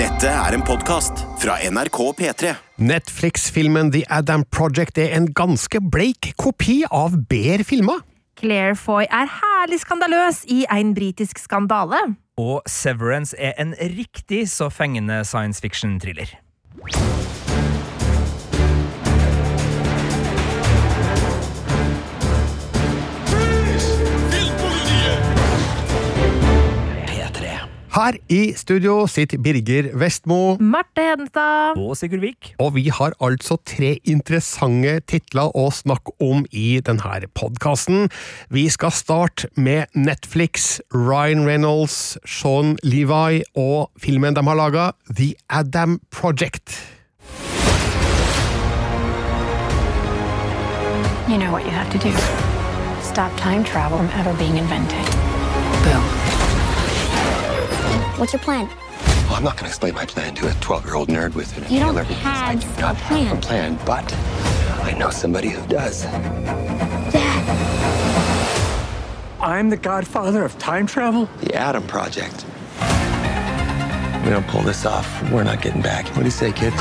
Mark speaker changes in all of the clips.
Speaker 1: Dette er en podkast fra NRK P3.
Speaker 2: Netflix-filmen The Adam Project er en ganske bleik kopi av bedre filmer.
Speaker 3: Claire Foy er herlig skandaløs i en britisk skandale.
Speaker 4: Og Severance er en riktig så fengende science fiction-thriller.
Speaker 2: Her i studio sitter Birger Vestmo,
Speaker 3: Marte Hedenstad.
Speaker 4: Og Sigurd Vik.
Speaker 2: og vi har altså tre interessante titler å snakke om i denne podkasten. Vi skal starte med Netflix, Ryan Reynolds, Sean Levi og filmen de har laga, The Adam Project.
Speaker 5: You know what you have to do. Stop time travel from ever being invented.
Speaker 6: What's your plan?
Speaker 7: Well, I'm not going to explain my plan to a 12 year old nerd with an
Speaker 6: You don't
Speaker 7: inhaler because I
Speaker 6: have
Speaker 7: do
Speaker 6: a
Speaker 7: not
Speaker 6: plan.
Speaker 7: have a plan, but I know somebody who does.
Speaker 6: Dad.
Speaker 8: I'm the godfather of time travel?
Speaker 7: The Adam Project. If we don't pull this off, we're not getting back. What do you say, kid?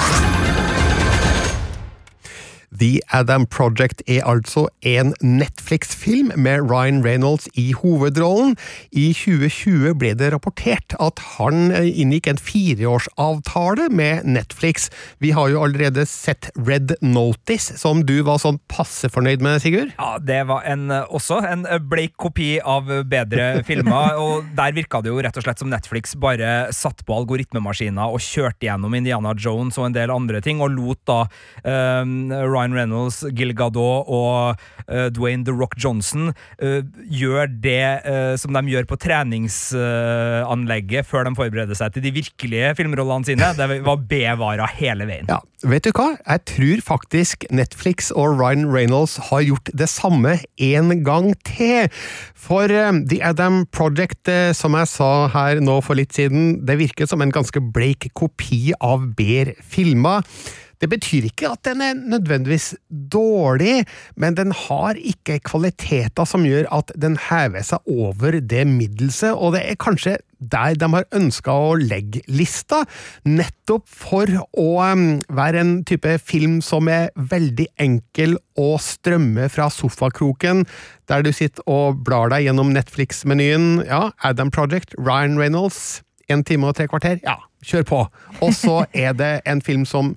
Speaker 2: The Adam Project er altså en Netflix-film med Ryan Reynolds i hovedrollen. I 2020 ble det rapportert at han eh, inngikk en fireårsavtale med Netflix. Vi har jo allerede sett Red Notice, som du var sånn passe fornøyd med, Sigurd?
Speaker 4: Ja, Det var en, eh, også en bleik kopi av bedre filmer. og Der virka det jo rett og slett som Netflix bare satt på algoritmemaskiner og kjørte gjennom Indiana Jones og en del andre ting, og lot da um, Ryan Reynolds, Gil Gadot og uh, Dwayne The Rock Johnson uh, gjør det uh, som de gjør på treningsanlegget før de forbereder seg til de virkelige filmrollene sine. Det var B-vara hele veien.
Speaker 2: Ja, vet du hva? Jeg tror faktisk Netflix og Ryan Reynolds har gjort det samme en gang til. For The Adam Project, som jeg sa her nå for litt siden, det virker som en ganske bleik kopi av bedre filmer. Det betyr ikke at den er nødvendigvis dårlig, men den har ikke kvaliteter som gjør at den hever seg over det middelset, og det er kanskje der de har ønska å legge lista, nettopp for å um, være en type film som er veldig enkel å strømme fra sofakroken, der du sitter og blar deg gjennom Netflix-menyen. Ja, Adam Project, Ryan Reynolds, en time og tre kvarter. Ja, kjør på! Og så er det en film som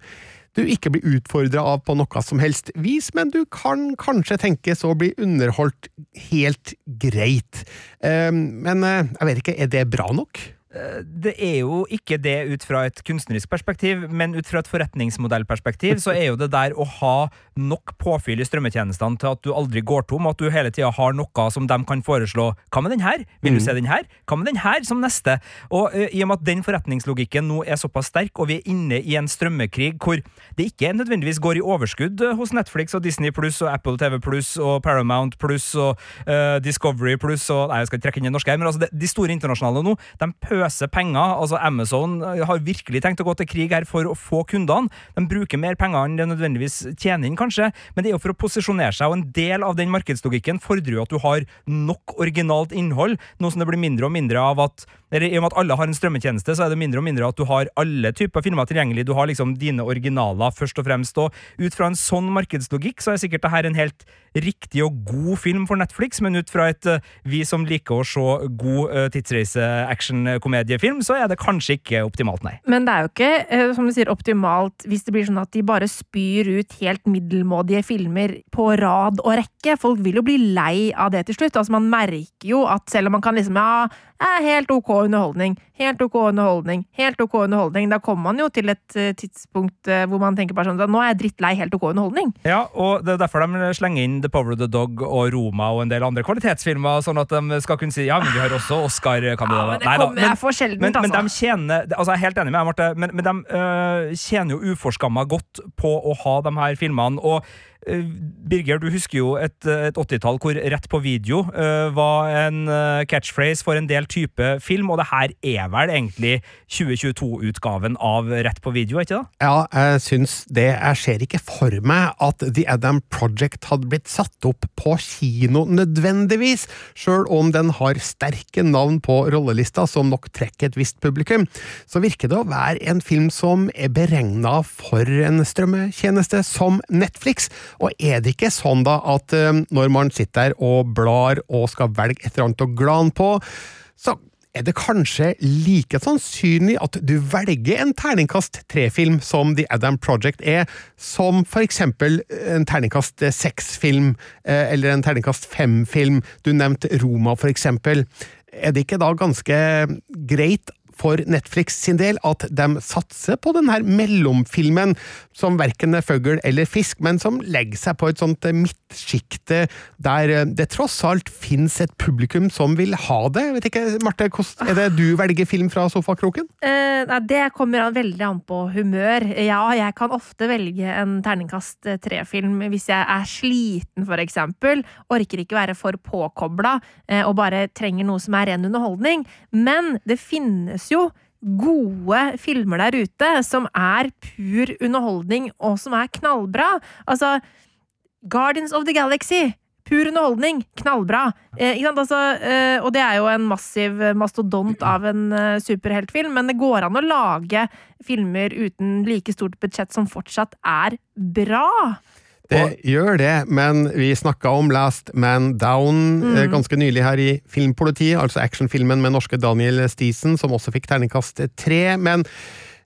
Speaker 2: du ikke blir utfordra av på noe som helst vis, men du kan kanskje tenkes å bli underholdt helt greit. Eh, men eh, jeg vet ikke, er det bra nok?
Speaker 4: Det er jo ikke det ut fra et kunstnerisk perspektiv, men ut fra et forretningsmodellperspektiv, så er jo det der å ha nok påfyll i strømmetjenestene til at du aldri går tom, at du hele tida har noe som de kan foreslå. Hva med den her? Vil du se den her? Hva med den her som neste? Og uh, i og med at den forretningslogikken nå er såpass sterk, og vi er inne i en strømmekrig hvor det ikke nødvendigvis går i overskudd uh, hos Netflix og Disney pluss og Apple TV pluss og Paramount pluss og uh, Discovery pluss og Nei, jeg skal ikke trekke inn det norske her, men altså det, de store internasjonale nå, de pøser penger. Altså Amazon har virkelig tenkt å gå til krig her for å få kundene. De bruker mer penger enn det nødvendigvis tjener inn, kanskje, men det er jo for å posisjonere seg, og en del av den markedslogikken fordrer jo at du har nok originalt innhold, noe som det blir mindre og mindre av at I og med at alle har en strømmetjeneste, så er det mindre og mindre at du har alle typer filmer tilgjengelig. Du har liksom dine originaler først og fremst. Og ut fra en sånn markedslogikk så er sikkert dette en helt riktig og god film for Netflix, men ut fra et uh, vi som liker å se god uh, tidsreise-action-komediefilm, så er det kanskje ikke optimalt, nei.
Speaker 3: Men det er jo ikke, eh, som du sier, optimalt hvis det blir sånn at de bare spyr ut helt middelmådige filmer på rad og rekke. Folk vil jo bli lei av det til slutt. Altså, man merker jo at selv om man kan liksom Ja, eh, helt ok underholdning, helt ok underholdning, helt ok underholdning, da kommer man jo til et eh, tidspunkt eh, hvor man tenker bare sånn Nå er jeg drittlei helt ok underholdning.
Speaker 4: Ja, og det er derfor de slenger inn The Power of the Dog og Roma og en del andre kvalitetsfilmer, sånn at de skal kunne si ja, men vi har også Oscar-kandidater.
Speaker 3: Ja, men det kommer jeg for sjeldent,
Speaker 4: men, men
Speaker 3: altså.
Speaker 4: de tjener altså Jeg er helt enig med deg, Marte, men, men de øh, tjener jo uforskamma godt på å ha de her filmene. og Birger, du husker jo et, et 80-tall hvor rett på video eh, var en eh, catchphrase for en del type film, og det her er vel egentlig 2022-utgaven av Rett på video, ikke det?
Speaker 2: Ja, jeg syns det. Jeg ser ikke for meg at The Adam Project hadde blitt satt opp på kino nødvendigvis, sjøl om den har sterke navn på rollelista som nok trekker et visst publikum. Så virker det å være en film som er beregna for en strømmetjeneste som Netflix, og er det ikke sånn da at eh, når man sitter der og blar og skal velge et eller annet å glane på, så er det kanskje like sannsynlig at du velger en terningkast tre-film som The Adam Project er, som for eksempel en terningkast seks-film, eh, eller en terningkast fem-film. Du nevnte Roma, for eksempel. Er det ikke da ganske greit for Netflix sin del at de satser på denne mellomfilmen, som verken er fugl eller fisk, men som legger seg på et sånt midtsjikte der det tross alt finnes et publikum som vil ha det. Vet ikke, Marte, er det du velger film fra sofakroken?
Speaker 3: Eh, det kommer veldig an på humør. Ja, jeg kan ofte velge en terningkast tre-film hvis jeg er sliten, for eksempel. Orker ikke være for påkobla eh, og bare trenger noe som er ren underholdning. Men det finnes jo gode filmer der ute som er pur underholdning, og som er knallbra. Altså, Guardians of the Galaxy. Pur underholdning, knallbra. Eh? Altså, eh, og det er jo en massiv mastodont av en eh, superheltfilm, men det går an å lage filmer uten like stort budsjett som fortsatt er bra.
Speaker 2: Det gjør det, men vi snakka om Last Man Down mm. ganske nylig her i Filmpolitiet, altså actionfilmen med norske Daniel Stisen, som også fikk terningkast tre, men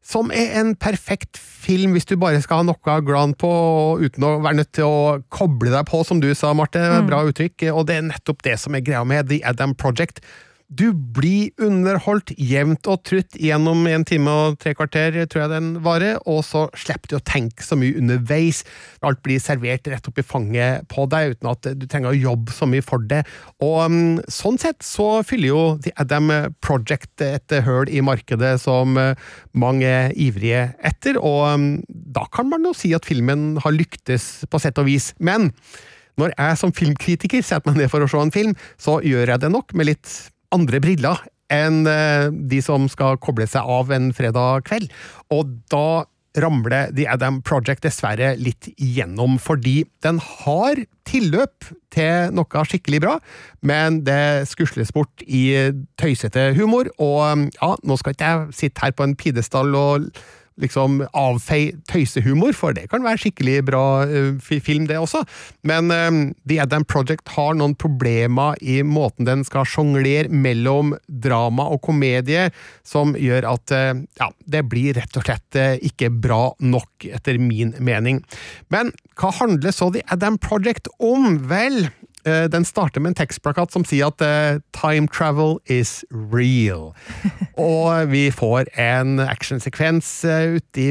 Speaker 2: som er en perfekt film hvis du bare skal ha noe glan på, uten å være nødt til å koble deg på, som du sa, Marte. Bra uttrykk. Og det er nettopp det som er greia med The Adam Project. Du blir underholdt jevnt og trutt gjennom en time og tre kvarter, tror jeg den varer, og så slipper du å tenke så mye underveis. Alt blir servert rett opp i fanget på deg, uten at du trenger å jobbe så mye for det. Og um, sånn sett så fyller jo The Adam Project et høl i markedet som uh, mange er ivrige etter, og um, da kan man jo si at filmen har lyktes på sett og vis. Men når jeg som filmkritiker setter meg ned for å se en film, så gjør jeg det nok med litt andre briller enn eh, de som skal koble seg av en fredag kveld. Og da ramler The Adam Project dessverre litt igjennom, fordi den har tilløp til noe skikkelig bra, men det skusles bort i tøysete humor, og ja, nå skal ikke jeg sitte her på en pidestall og liksom avfei tøysehumor, for det kan være skikkelig bra uh, film, det også. Men uh, The Adam Project har noen problemer i måten den skal sjonglere mellom drama og komedie, som gjør at uh, ja, det blir rett og slett ikke bra nok, etter min mening. Men hva handler så The Adam Project om? Vel, den starter med en tekstplakat som sier at uh, 'time travel is real'. Og vi får en actionsekvens uh, ute i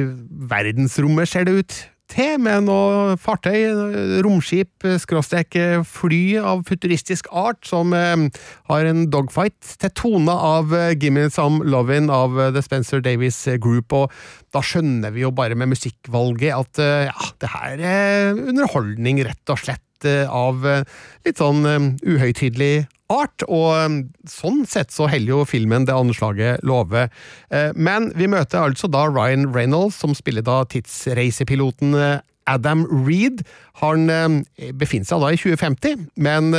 Speaker 2: verdensrommet, ser det ut til, med noe fartøy, romskip, skråstrek fly av futuristisk art, som har en dogfight til tone av 'Gimme Some Lovin' av The Spencer Davies Group. og da skjønner vi jo bare med musikkvalget at ja, det her er underholdning, rett og slett av litt sånn uhøytidelig art, og sånn sett så heller jo filmen det anslaget lover. Men vi møter altså da Ryan Reynolds, som spiller da tidsreisepiloten Adam Reed. Han befinner seg da i 2050, men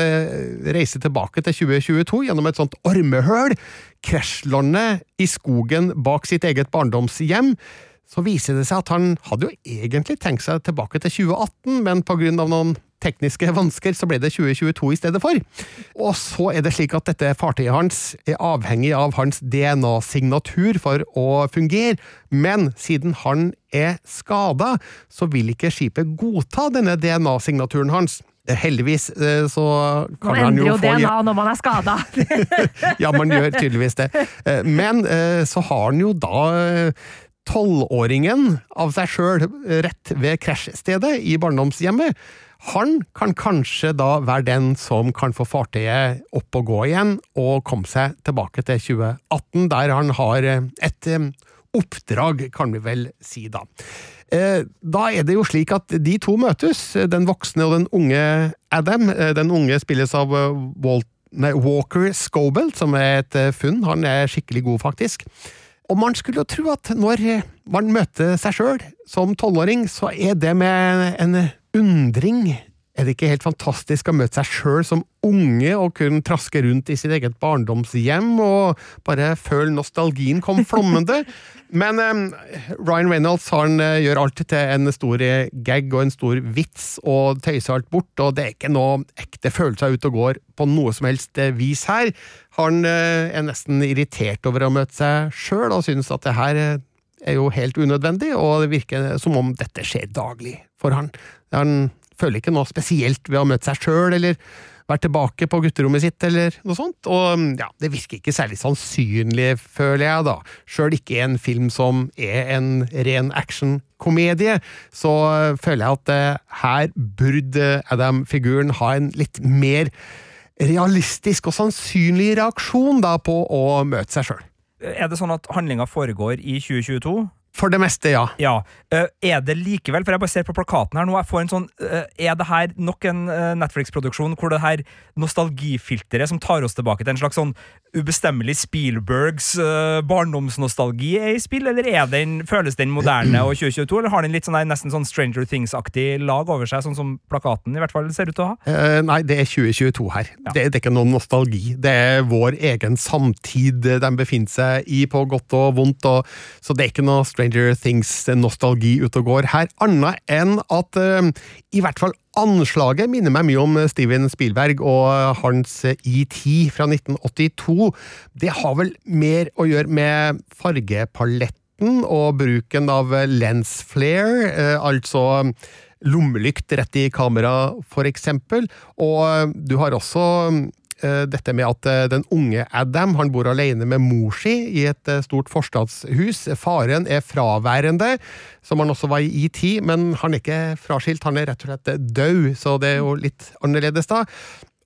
Speaker 2: reiser tilbake til 2022 gjennom et sånt ormehøl. Krasjlandet i skogen bak sitt eget barndomshjem så viser det seg at han hadde jo egentlig tenkt seg tilbake til 2018, men av noen tekniske vansker så ble det 2022 i stedet for. Og så er det slik at dette fartøyet hans er avhengig av hans DNA-signatur for å fungere, men siden han er skada, så vil ikke skipet godta denne DNA-signaturen hans. Heldigvis så kan
Speaker 3: Man
Speaker 2: han
Speaker 3: endrer
Speaker 2: jo
Speaker 3: jo DNA når man er skada.
Speaker 2: ja, man gjør tydeligvis det. Eh, Men eh, så har han jo da eh, tolvåringen av seg sjøl rett ved krasjstedet i barndomshjemmet. Han kan kanskje da være den som kan få fartøyet opp og gå igjen, og komme seg tilbake til 2018, der han har et oppdrag, kan vi vel si da. Eh, Da er det jo slik at de to møtes, den voksne og den unge Adam. Eh, Den unge spilles av eh, Walt, nei, Walker Scobell, som er et eh, funn. Han er skikkelig god, faktisk. Og man skulle jo tro at når eh, man møter seg sjøl som tolvåring, så er det med en undring. Er det ikke helt fantastisk å møte seg sjøl som unge og kunne traske rundt i sitt eget barndomshjem og bare føle nostalgien kom flommende? Men um, Ryan Reynolds han eh, gjør alt til en stor gag og en stor vits og tøyser alt bort, og det er ikke noe ekte følelser ute og går på noe som helst eh, vis her. Han uh, er nesten irritert over å møte seg sjøl og synes at det her er jo helt unødvendig, og det virker som om dette skjer daglig for han. Han føler ikke noe spesielt ved å møte seg sjøl, eller være tilbake på gutterommet sitt, eller noe sånt. Og ja, det virker ikke særlig sannsynlig, føler jeg, da. Sjøl ikke en film som er en ren actionkomedie, så føler jeg at uh, her burde Adam-figuren ha en litt mer realistisk og sannsynlig reaksjon da på å møte seg sjøl.
Speaker 4: Er det sånn at handlinga foregår i 2022?
Speaker 2: For det meste, ja.
Speaker 4: Ja. Eh, Er det likevel, for jeg bare ser på plakaten her nå, jeg får en sånn eh, Er det her nok en eh, Netflix-produksjon hvor det her nostalgifilteret som tar oss tilbake til en slags sånn ubestemmelig Spielbergs barndomsnostalgi er i spill, eller er den, føles den moderne og 2022, eller har den litt sånn der, nesten sånn Stranger Things-aktig lag over seg, sånn som plakaten i hvert fall ser ut til å ha?
Speaker 2: Uh, nei, det er 2022 her.
Speaker 4: Ja.
Speaker 2: Det, det er ikke noen nostalgi. Det er vår egen samtid de befinner seg i, på godt og vondt, og, så det er ikke noe Stranger Things-nostalgi ute og går her, annet enn at eh, i hvert fall anslaget minner meg mye om Steven Spielberg og hans ET fra 1982. Det har vel mer å gjøre med fargepaletten og bruken av lens flare, eh, altså lommelykt rett i kamera, for eksempel. Og du har også eh, dette med at eh, den unge Adam han bor alene med mor si i et eh, stort forstadshus. Faren er fraværende, som han også var i ET, men han er ikke fraskilt, han er rett og slett død, så det er jo litt annerledes da.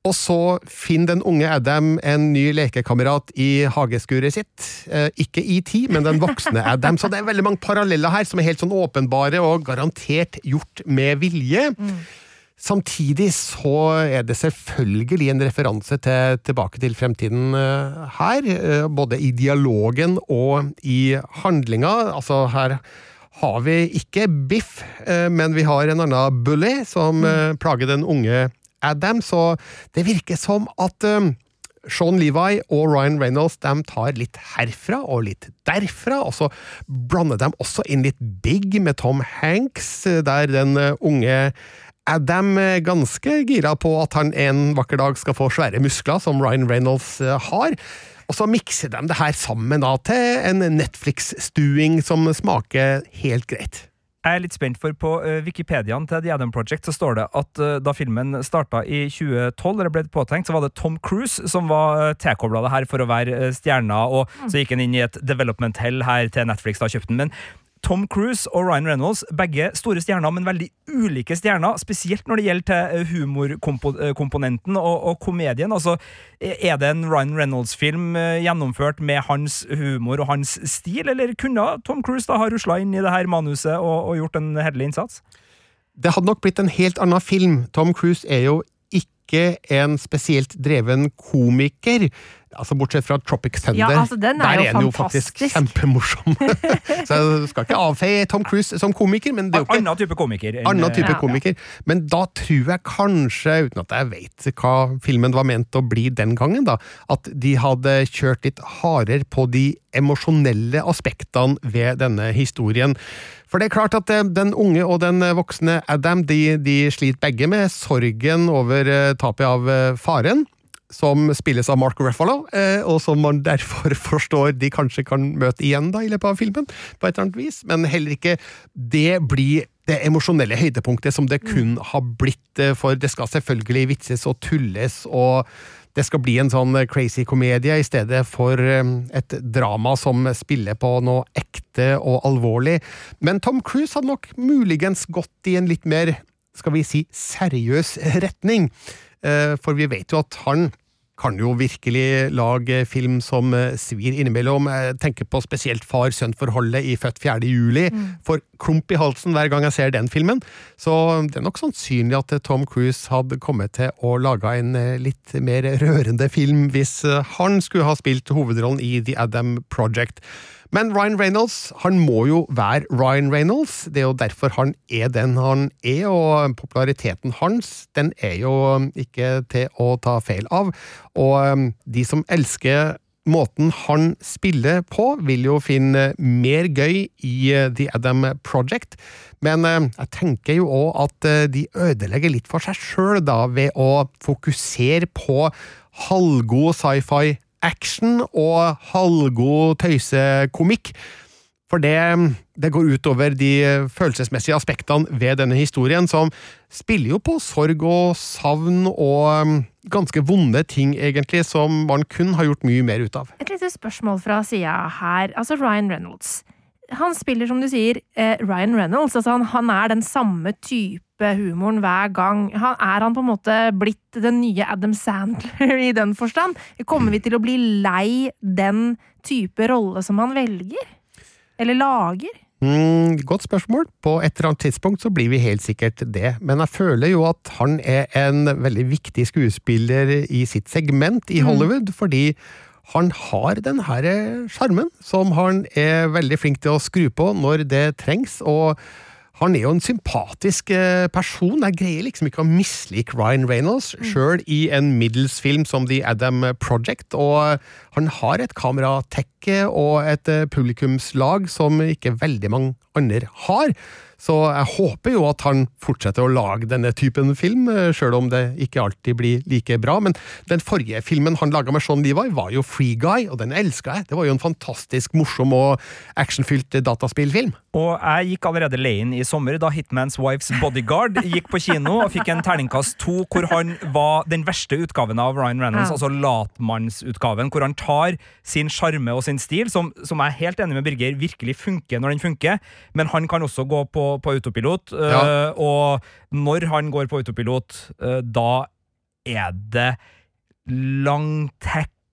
Speaker 2: Og så finner den unge Adam en ny lekekamerat i hageskuret sitt. Eh, ikke ET, men den voksne Adam. Så det er veldig mange paralleller her som er helt sånn åpenbare og garantert gjort med vilje. Samtidig så er det selvfølgelig en referanse til Tilbake til fremtiden eh, her, eh, både i dialogen og i handlinga. Altså her har vi ikke Biff, eh, men vi har en annen bully som mm. plager den unge Adam, så det virker som at Sean Levi og Ryan Reynolds de tar litt herfra og litt derfra, og så blander de også inn litt Big med Tom Hanks, der den unge Er ganske gira på at han en vakker dag skal få svære muskler, som Ryan Reynolds eh, har. Og så mikser de det her sammen da til en Netflix-stuing som smaker helt greit.
Speaker 4: Jeg er litt spent, for på eh, Wikipediaen til The Adam Project så står det at eh, da filmen starta i 2012, eller ble påtenkt, så var det Tom Cruise som var tilkobla det her for å være stjerna, og så gikk han inn i et development hell her til Netflix da kjøpte den. Men Tom Cruise og Ryan Reynolds, begge store stjerner, men veldig ulike stjerner, spesielt når det gjelder til humorkomponenten og, og komedien. Altså, er det en Ryan Reynolds-film eh, gjennomført med hans humor og hans stil, eller kunne Tom Cruise da ha rusla inn i det her manuset og, og gjort en hederlig innsats?
Speaker 2: Det hadde nok blitt en helt annen film. Tom Cruise er jo ikke en spesielt dreven komiker. Altså Bortsett fra Tropic Thunder.
Speaker 3: Ja, altså, den er
Speaker 2: Der
Speaker 3: jo
Speaker 2: er han jo faktisk kjempemorsom. Så jeg skal ikke avfeie Tom Cruise som komiker, men det er jo ikke
Speaker 4: Annen type komiker. enn,
Speaker 2: annen type
Speaker 3: Ja.
Speaker 2: komiker. Men da tror jeg kanskje, uten at jeg vet hva filmen var ment å bli den gangen, da, at de hadde kjørt litt hardere på de emosjonelle aspektene ved denne historien. For det er klart at eh, den unge og den voksne Adam de, de sliter begge med sorgen over eh, tapet av eh, faren. Som spilles av Mark Ruffalo, eh, og som man derfor forstår de kanskje kan møte igjen da i løpet av filmen. på et eller annet vis, Men heller ikke det blir det emosjonelle høydepunktet som det kun har blitt. eh, For det skal selvfølgelig vitses og tulles, og det skal bli en sånn crazy komedie i stedet for eh, et drama som spiller på noe ekte og alvorlig. Men Tom Cruise hadde nok muligens gått i en litt mer, skal vi si, seriøs retning. Eh, For vi vet jo at han kan jo virkelig lage film som eh, svir innimellom. Jeg tenker på spesielt far-sønn-forholdet i Født 4. juli. Får klump i halsen hver gang jeg ser den filmen. Så det er nok sannsynlig at eh, Tom Cruise hadde kommet til å lage en eh, litt mer rørende film hvis eh, han skulle ha spilt hovedrollen i The Adam Project. Men Ryan Reynolds han må jo være Ryan Reynolds. Det er jo derfor han er den han er, og populariteten hans den er jo ikke til å ta feil av. Og um, de som elsker måten han spiller på, vil jo finne mer gøy i uh, The Adam Project. Men uh, jeg tenker jo òg at uh, de ødelegger litt for seg sjøl, da, ved å fokusere på halvgod sci-fi action og halvgod tøysekomikk. For det, det går utover de følelsesmessige aspektene ved denne historien, som spiller jo på sorg og savn og um, ganske vonde ting, egentlig, som man kun har gjort mye mer ut av.
Speaker 3: Et lite spørsmål fra sida her. Altså Ryan Reynolds. Han spiller, som du sier, eh, Ryan Reynolds. Altså han, han er den samme type humoren hver gang. Han, er han på en måte blitt den nye Adam Sandler i den forstand? Kommer vi til å bli lei den type rolle som han velger? Eller lager?
Speaker 2: Mm, godt spørsmål. På et eller annet tidspunkt så blir vi helt sikkert det. Men jeg føler jo at han er en veldig viktig skuespiller i sitt segment i Hollywood, fordi han har den her sjarmen som han er veldig flink til å skru på når det trengs. og han er jo en sympatisk eh, person. Jeg greier liksom ikke å mislike Ryan Reynolds, sjøl i en middels-film som The Adam Project. Og han har et kameratekke og et eh, publikumslag som ikke veldig mange andre har. Så jeg håper jo at han fortsetter å lage denne typen film, eh, sjøl om det ikke alltid blir like bra. Men den forrige filmen han laga med Sean Levi, var jo Free Guy, og den elska jeg. Det var jo en fantastisk morsom og actionfylt dataspillfilm.
Speaker 4: Og jeg gikk allerede leien i sommer da Hitman's Wife's Bodyguard gikk på kino og fikk en terningkast to, hvor han var den verste utgaven av Ryan Reynolds,
Speaker 3: Ja.
Speaker 4: altså latmannsutgaven, hvor han tar sin sjarme og sin stil, som, som jeg er helt enig med Birger virkelig funker når den funker, men han kan også gå på, på autopilot, øh,
Speaker 2: Ja.
Speaker 4: og når han går på autopilot, øh, da er det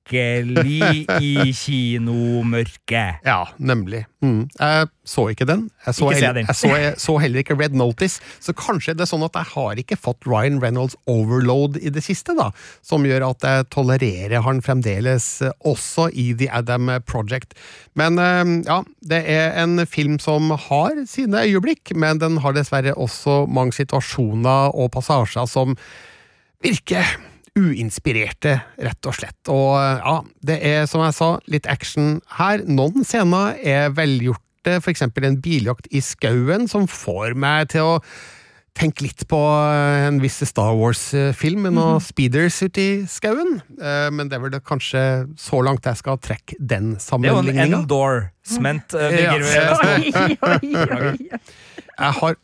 Speaker 4: langtekkelig i kinomørket.
Speaker 2: Ja, nemlig. Mm. Jeg så ikke den. Jeg så,
Speaker 4: Ikke
Speaker 2: heller, jeg, så, jeg så heller ikke Red Notice, så kanskje det er sånn at jeg har ikke fått Ryan Reynolds overload i det siste, da, som gjør at jeg tolererer han fremdeles eh, også i The Adam Project. Men eh, ja, det er en film som har sine øyeblikk, men den har dessverre også mange situasjoner og passasjer som virker uinspirerte, rett og slett. Og ja, det er som jeg sa, litt action her. Noen scener er velgjorte, for eksempel en biljakt i skauen som får meg til å tenke litt på en viss Star Wars-film med noen speeders ute i skauen. Eh, Men det er vel kanskje så langt jeg skal trekke den
Speaker 4: Det er jo en
Speaker 2: sammenligninga.
Speaker 4: endorsement. øh,
Speaker 2: Ja.
Speaker 4: Birger.
Speaker 3: Oi, oi, oi.
Speaker 2: Jeg har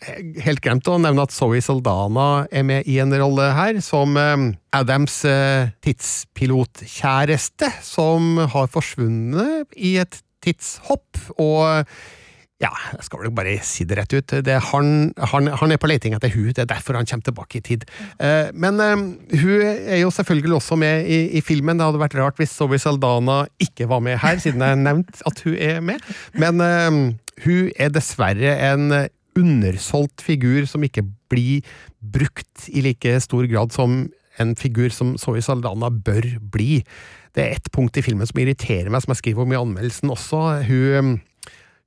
Speaker 2: helt glemt å nevne at Zoe Saldana er med i en rolle her, som eh, Adams eh, tidspilotkjæreste, som har forsvunnet i et tidshopp, og ja, jeg skal vel bare si det rett ut. Det han, han, han er på leting etter hun, det er derfor han kommer tilbake i tid. Eh, men hun er jo selvfølgelig også med i, i filmen. Det hadde vært rart hvis Zoe Saldana ikke var med her, siden jeg nevnte at hun er med. Men hun er dessverre en undersolgt figur som ikke blir brukt i like stor grad som en figur som Zoe Saldana bør bli. Det er ett punkt i filmen som irriterer meg, som jeg skriver om i anmeldelsen også. Hun,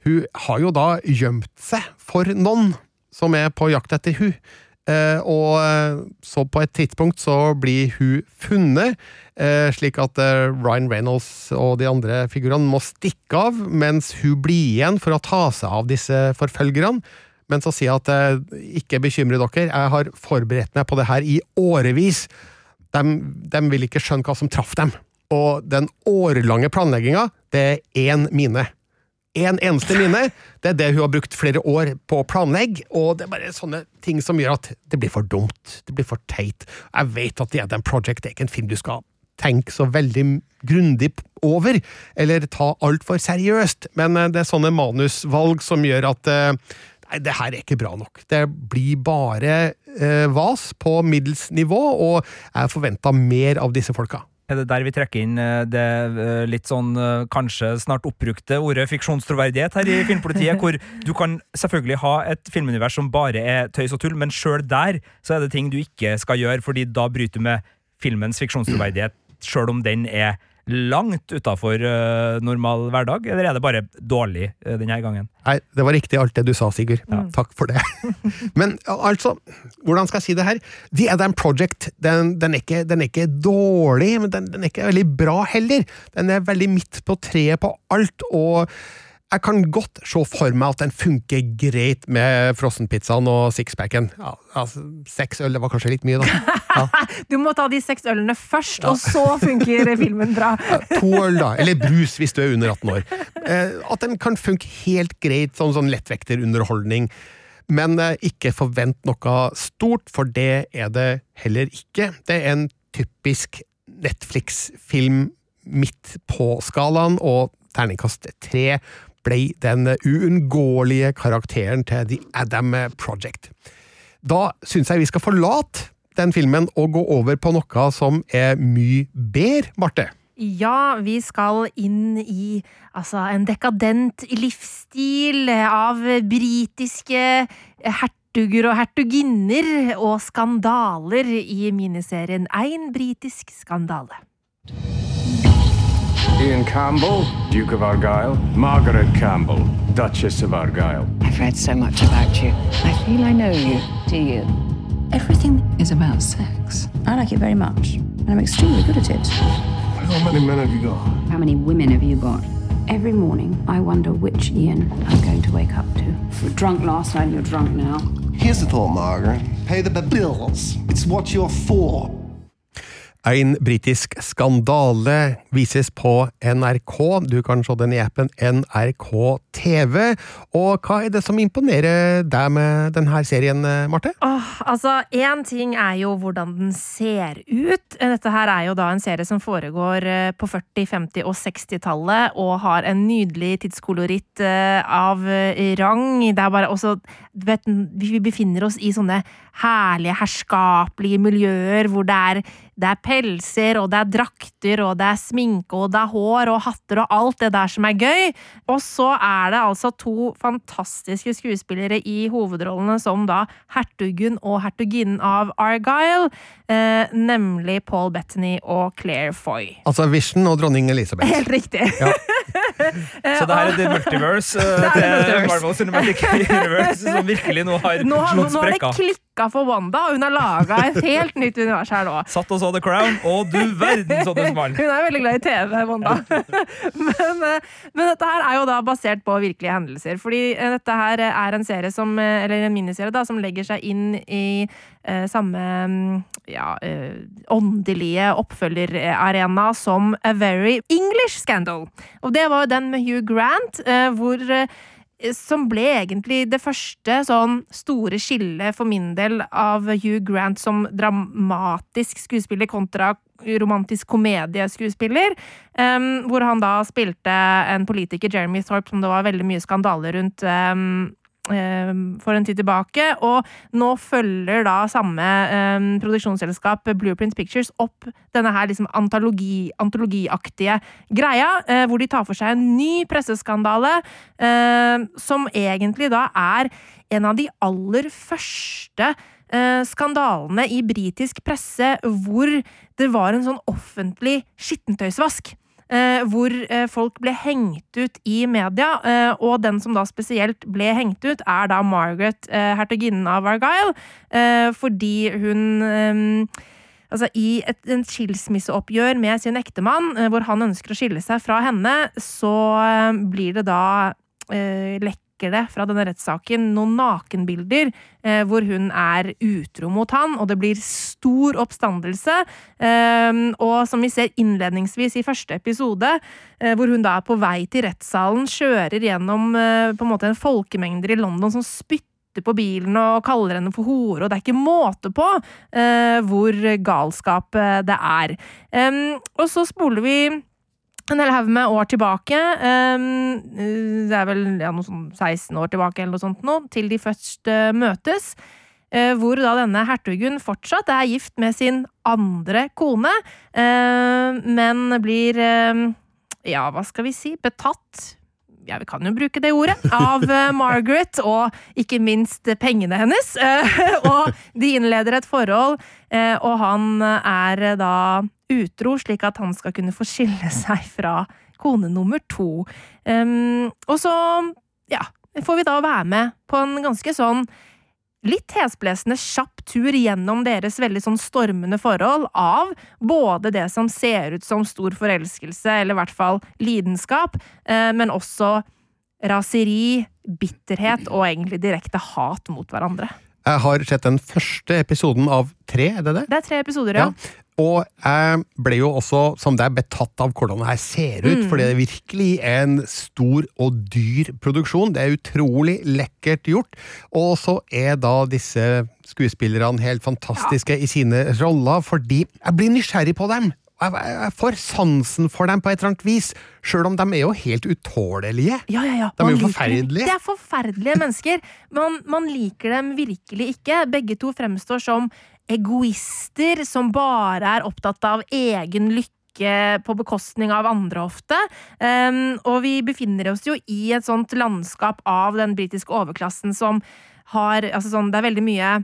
Speaker 2: hun har jo da gjemt seg for noen som er på jakt etter hun. Eh, og eh, så på et tidspunkt så blir hun funnet, eh, slik at Ryan Reynolds og de andre figurene må stikke av, mens hun blir igjen for å ta seg av disse forfølgerne. Men så sier jeg at eh, ikke bekymre dere, jeg har forberedt meg på det her i årevis. De, de vil ikke skjønne hva som traff dem. Og den årelange planlegginga, det er én mine. En eneste mine. Det er det hun har brukt flere år på å planlegge, og det er bare sånne ting som gjør at det blir for dumt. Det blir for teit. Jeg vet at The Adam Project er ikke en film du skal tenke så veldig grundig over, eller ta altfor seriøst, men eh, det er sånne manusvalg som gjør at eh, Nei, det her er ikke bra nok. Det blir bare eh, vas på middels nivå, og jeg forventa mer av disse folka.
Speaker 4: Er det der vi trekker inn eh, det eh, litt sånn eh, kanskje snart oppbrukte ordet fiksjonstroverdighet her i Filmpolitiet, hvor du kan selvfølgelig ha et filmunivers som bare er tøys og tull, men sjøl der så er det ting du ikke skal gjøre, fordi da bryter du med filmens fiksjonstroverdighet, sjøl om den er langt utafor uh, normal hverdag, eller er det bare dårlig uh, denne gangen?
Speaker 2: Nei, det var riktig alt det du sa, Sigurd. Takk for det. Men altså, hvordan skal jeg si det her? The Adam Project, den, den, er, ikke, den er, ikke, dårlig, men den, den er ikke veldig bra heller. Den er veldig midt på treet på alt, og jeg kan godt se for meg at den funker greit med frossenpizzaen og sixpacken. Ja, altså, seks øl det var kanskje litt mye, da. Ja.
Speaker 3: Du må ta de seks ølene først, ja. og så funker filmen bra.
Speaker 2: To øl, da. Eller brus, hvis du er under 18 år. Eh, at den kan funke helt greit som sånn lettvekterunderholdning. Men eh, ikke forvent noe stort, for det er det heller ikke. Det er en typisk Netflix-film midt på skalaen, og terningkast tre ble den uunngåelige karakteren til The Adam Project. Da syns jeg vi skal forlate den filmen og gå over på noe som er mye bedre, Marte.
Speaker 3: Ja, vi skal inn i altså, en dekadent livsstil av britiske hertuger og hertuginner og skandaler i miniserien Ein britisk skandale.
Speaker 6: Ian Campbell, Duke of Argyll. Margaret Campbell, Duchess of Argyll.
Speaker 5: I've read so much about you. I feel I know you. Do you?
Speaker 9: Everything is about sex. I like it very much, and I'm extremely good at it.
Speaker 6: How many men have you got?
Speaker 9: How many women have you got? Every morning, I wonder which Ian I'm going to wake up to. You were drunk last night, and you're drunk now.
Speaker 10: Here's the thought, Margaret. Pay the bills. It's what you're for.
Speaker 2: En britisk skandale vises på NRK. Du kan se den i appen NRK TV. Og hva er det som imponerer deg med denne serien, Marte?
Speaker 3: Åh, altså, ting er jo hvordan den ser ut. Dette her er jo da en serie som foregår eh, på 40-, 50- og 60-tallet, og har en nydelig tidskoloritt eh, av eh, rang. Det er bare også vet, Vi befinner oss i sånne herlige, herskapelige miljøer hvor det er det er pelser, og det er drakter, og det er sminke, og det er hår og hatter og alt det der som er gøy. Og så er det altså to fantastiske skuespillere i hovedrollene som da hertugen og hertuginnen av Argyle, eh, nemlig Paul Bettany og Claire Foy.
Speaker 2: Altså Vision og dronning Elisabeth.
Speaker 3: Helt riktig. Ja.
Speaker 4: så det her er The Multiverse uh, til Marvel Cinematic Universe som virkelig nå har
Speaker 3: nå
Speaker 4: har, slått sprekka.
Speaker 3: Nå har det klikka for Wanda, og hun har laga et helt nytt univers her nå.
Speaker 4: Satt og så The Crown, og du verden så det smalt!
Speaker 3: Hun er veldig glad i TV, Wanda. men, eh, men, dette her er jo da basert på virkelige hendelser. Fordi eh, dette her er en serie som, eller en miniserie da, som legger seg inn i eh, samme mm, ja, eh, åndelige oppfølgerarena som A Very English Scandal. Og det var jo den med Hugh Grant, eh, hvor som ble egentlig det første sånn store skillet for min del av Hugh Grant som dramatisk skuespiller kontra romantisk komedieskuespiller. Um, hvor han da spilte en politiker, Jeremy Thorpe, som det var veldig mye skandaler rundt um, for en tid tilbake, og nå følger da samme um, produksjonsselskap, Blueprint Pictures, opp denne her liksom antologi, antologiaktige greia, uh, hvor de tar for seg en ny presseskandale, uh, som egentlig da er en av de aller første uh, skandalene i britisk presse hvor det var en sånn offentlig skittentøysvask. Eh, hvor eh, folk ble hengt ut i media. Eh, og den som da spesielt ble hengt ut, er da Margaret, hertuginnen av Argyle, fordi hun Altså, I et, en skilsmisseoppgjør med sin ektemann, hvor han ønsker å skille seg fra henne, så blir det da eh, lekk lekker det fra denne rettssaken noen nakenbilder eh, hvor hun er utro mot han, og det blir stor oppstandelse. Eh, og som vi ser innledningsvis i første episode, eh, hvor hun da er på vei til rettssalen, kjører gjennom eh, på en måte en folkemengder i London som spytter på bilen og kaller henne for hore, og det er ikke måte på eh, hvor galskap eh, det er. og så spoler vi en hel haug med år tilbake, um, det er vel ja, noe sånn 16 år tilbake eller noe sånt nå, til de først uh, møtes. eh, hvor da denne hertugen fortsatt er gift med sin andre kone, eh, men blir eh, ja, hva skal vi si, betatt ja, vi kan jo bruke det ordet, av eh, Margaret, og ikke minst pengene hennes. Eh, og de innleder et forhold, eh, og han er da utro, slik at han skal kunne få skille seg fra kone nummer to. Um, og så, ja, får vi da være med på en ganske sånn litt hesblesende kjapp tur gjennom deres veldig sånn stormende forhold av både det som ser ut som stor forelskelse, eller i hvert fall lidenskap, uh, men også raseri, bitterhet og egentlig direkte hat mot hverandre.
Speaker 2: Jeg har sett den første episoden av tre, er det det?
Speaker 3: Det er tre episoder, ja.
Speaker 2: Ja. Og jeg ble jo også, som deg, betatt av hvordan det her ser ut,
Speaker 3: Mm.
Speaker 2: for det virkelig er en stor og dyr produksjon. Det er utrolig lekkert gjort. Og så er da disse skuespillerne helt fantastiske i sine roller, fordi jeg blir nysgjerrig på dem. Jeg, jeg jeg får sansen for dem på et eller annet vis, sjøl om de er jo helt utålelige.
Speaker 3: Ja, ja, ja.
Speaker 2: De er jo forferdelige.
Speaker 3: Det er forferdelige mennesker. Man, man liker dem virkelig ikke. Begge to fremstår som egoister som bare er opptatt av egen lykke på bekostning av andre ofte. Um, og vi befinner oss jo i et sånt landskap av den britiske overklassen som har altså sånn, Det er veldig mye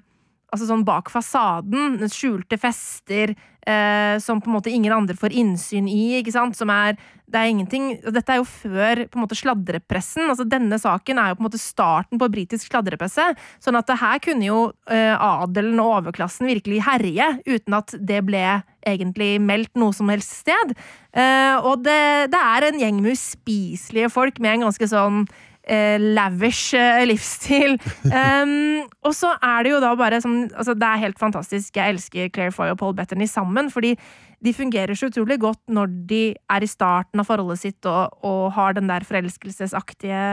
Speaker 3: altså sånn bak fasaden, skjulte fester eh, som på en måte ingen andre får innsyn i, ikke sant, som er det er ingenting, Dette er jo før på en måte sladrepressen. altså Denne saken er jo på en måte starten på britisk sladrepresse. Sånn at det her kunne jo eh, adelen og overklassen virkelig herje, uten at det ble egentlig meldt noe som helst sted. Eh, og det, det er en gjeng med uspiselige folk med en ganske sånn eh, lavish eh, livsstil. Um, og så er det jo da bare som altså Det er helt fantastisk. Jeg elsker Claire Foy og Paul Bettany sammen, fordi de fungerer så utrolig godt når de er i starten av forholdet sitt og, og har den der forelskelsesaktige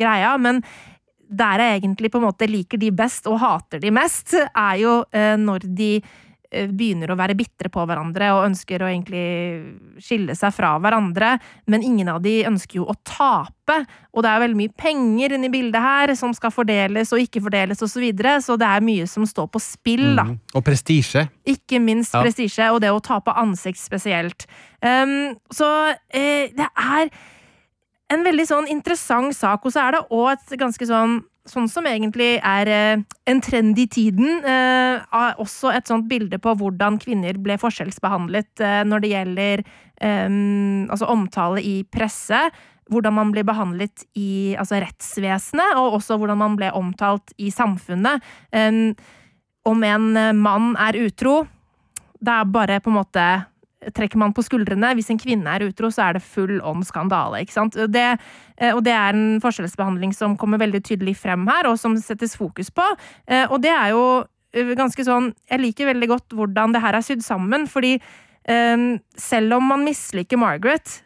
Speaker 3: greia, men der jeg egentlig på en måte liker de best og hater de mest, er jo eh, når de begynner å være bitre på hverandre og ønsker å egentlig skille seg fra hverandre, men ingen av de ønsker jo å tape. Og det er veldig mye penger inni bildet her som skal fordeles og ikke fordeles osv., så, videre, så det er mye som står på spill, da.
Speaker 2: Mm. Og prestisje.
Speaker 3: Ikke minst
Speaker 2: Ja.
Speaker 3: prestisje, og det å tape ansikt spesielt. Um, så eh, det er en veldig sånn interessant sak, og så er det òg et ganske sånn Sånn som egentlig er eh, en trend i tiden. Eh, også et sånt bilde på hvordan kvinner ble forskjellsbehandlet eh, når det gjelder eh, altså omtale i presse. Hvordan man ble behandlet i altså rettsvesenet, og også hvordan man ble omtalt i samfunnet. Um, om en mann er utro, det er bare på en måte Trekker man på skuldrene. Hvis en kvinne er utro, så er det full on skandale. ikke sant? Det, eh, og det er en forskjellsbehandling som kommer veldig tydelig frem her, og som settes fokus på. Eh, Og det er jo eh, ganske sånn Jeg liker veldig godt hvordan det her er sydd sammen, fordi selv om man misliker Margaret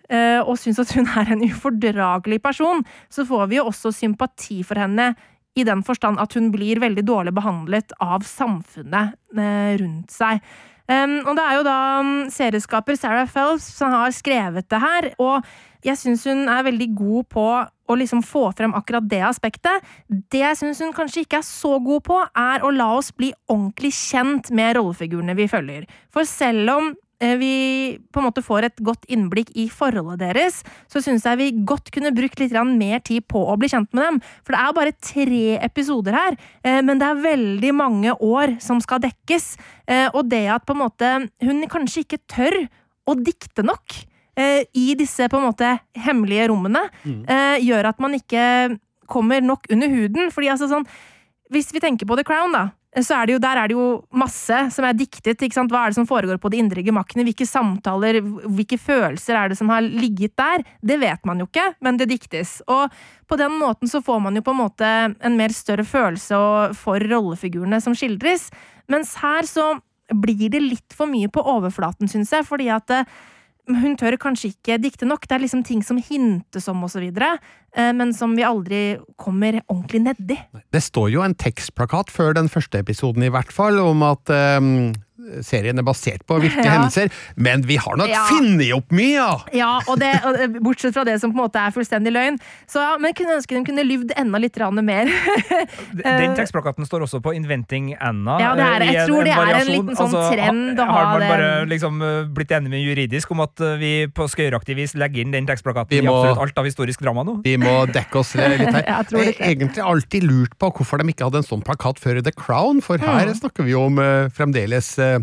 Speaker 3: og syns at hun er en ufordragelig person, så får vi jo også sympati for henne i den forstand at hun blir veldig dårlig behandlet av samfunnet rundt seg. Um, og det er jo da um, serieskaper Sarah Phelps som har skrevet det her, og jeg syns hun er veldig god på å liksom få frem akkurat det aspektet. Det jeg syns hun kanskje ikke er så god på, er å la oss bli ordentlig kjent med rollefigurene vi følger. For selv om vi på en måte får et godt innblikk i forholdet deres, så syns jeg vi godt kunne brukt litt mer tid på å bli kjent med dem. For det er bare tre episoder her, eh, men det er veldig mange år som skal dekkes. Eh, Og det at på en måte hun kanskje ikke tør å dikte nok eh, i disse på en måte hemmelige rommene, eh, gjør at man ikke kommer nok under huden. Fordi altså sånn Hvis vi tenker på The Crown, da, så er det jo, der er det jo masse som er diktet. ikke sant? Hva er det som foregår på de indre gemakkene? Hvilke samtaler, hvilke følelser er det som har ligget der? Det vet man jo ikke, men det diktes. Og på den måten så får man jo på en måte en mer større følelse for rollefigurene som skildres. Mens her så blir det litt for mye på overflaten, syns jeg, fordi at eh, hun tør kanskje ikke dikte nok. Det er liksom ting som hintes om og så videre, eh, men som vi aldri kommer ordentlig nedi.
Speaker 2: Det står jo en tekstplakat før den første episoden i hvert fall, om at ehm, serien er basert på virkelige
Speaker 3: Ja.
Speaker 2: hendelser, men vi har nok
Speaker 3: Ja.
Speaker 2: funnet opp mye, ja!
Speaker 3: Ja, og det, og bortsett fra det som på en måte er fullstendig løgn. Så ja, Men jeg kunne ønske de kunne lyvd enda litt mer.
Speaker 4: Den tekstplakaten står også på Inventing Anna.
Speaker 3: Ja, det er jeg en, tror det er en liten sånn
Speaker 4: Altså,
Speaker 3: trend å
Speaker 4: Har man bare liksom eh, blitt enig med juridisk om at eh, vi på skøyeraktig vis legger inn den tekstplakaten
Speaker 2: må,
Speaker 4: i absolutt alt av historisk drama nå?
Speaker 2: Vi må dekke oss litt her.
Speaker 3: Jeg tror
Speaker 2: Jeg
Speaker 3: det.
Speaker 2: har egentlig alltid lurt på hvorfor de ikke hadde en sånn plakat før The Crown, for her
Speaker 3: Mm.
Speaker 2: snakker vi jo om eh, fremdeles eh,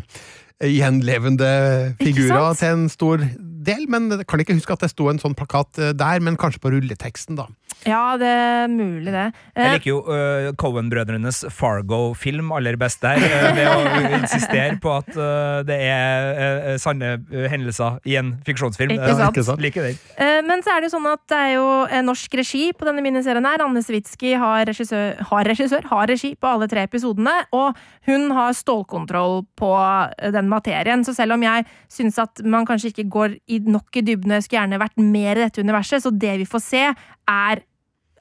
Speaker 2: gjenlevende figurer til en stor del, men jeg kan ikke huske at det sto en sånn plakat eh, der, men kanskje på rulleteksten, da.
Speaker 3: Ja, det er mulig, det.
Speaker 4: Jeg
Speaker 3: Eh,
Speaker 4: liker jo uh, Cohen-brødrenes Fargo-film aller best der, eh, ved å insistere på at uh, det er uh, sanne eh, hendelser i en fiksjonsfilm.
Speaker 3: Ikke
Speaker 4: Eh,
Speaker 3: sant?
Speaker 2: Ikke sant?
Speaker 4: Like.
Speaker 3: Eh, Men så er det jo sånn at det er jo norsk regi på denne miniserien her. Anne Switzky har regissør, har regissør, har regi på alle tre episodene, og hun har stålkontroll på eh, den materien. Så selv om jeg syns at man kanskje ikke går i nok i dybden, og jeg skulle gjerne vært mer i dette universet, så det vi får se, er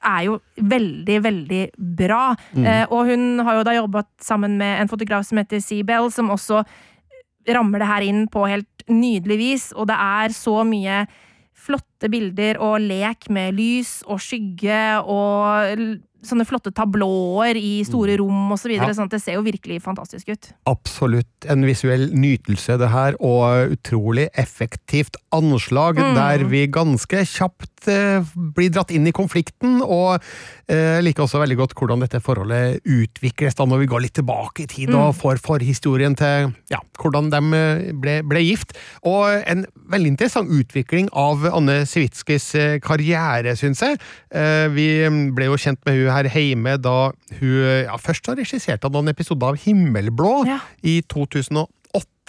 Speaker 3: er jo veldig, veldig bra. Eh, og hun har jo da jobbet sammen med en fotograf som heter Seabell, som også rammer det her inn på helt nydelig vis, og det er så mye flotte bilder og lek med lys og skygge og sånne flotte tablåer i store rom og så videre,
Speaker 2: Ja.
Speaker 3: sånn at det ser jo virkelig fantastisk ut.
Speaker 2: Absolutt en visuell nytelse, det her, og utrolig effektivt anslag,
Speaker 3: Mm.
Speaker 2: der vi ganske kjapt eh, blir dratt inn i konflikten, og eh, liker også veldig godt hvordan dette forholdet utvikles da når vi går litt tilbake i tid og får forhistorien til ja, hvordan de eh, ble, ble gift. Og en veldig interessant utvikling av Anne Sewitskys eh, karriere, syns jeg. Eh, Vi mm, ble jo kjent med hun her hjemme da hun ja, først har regissert noen episoder av Himmelblå
Speaker 3: Ja.
Speaker 2: i 2008.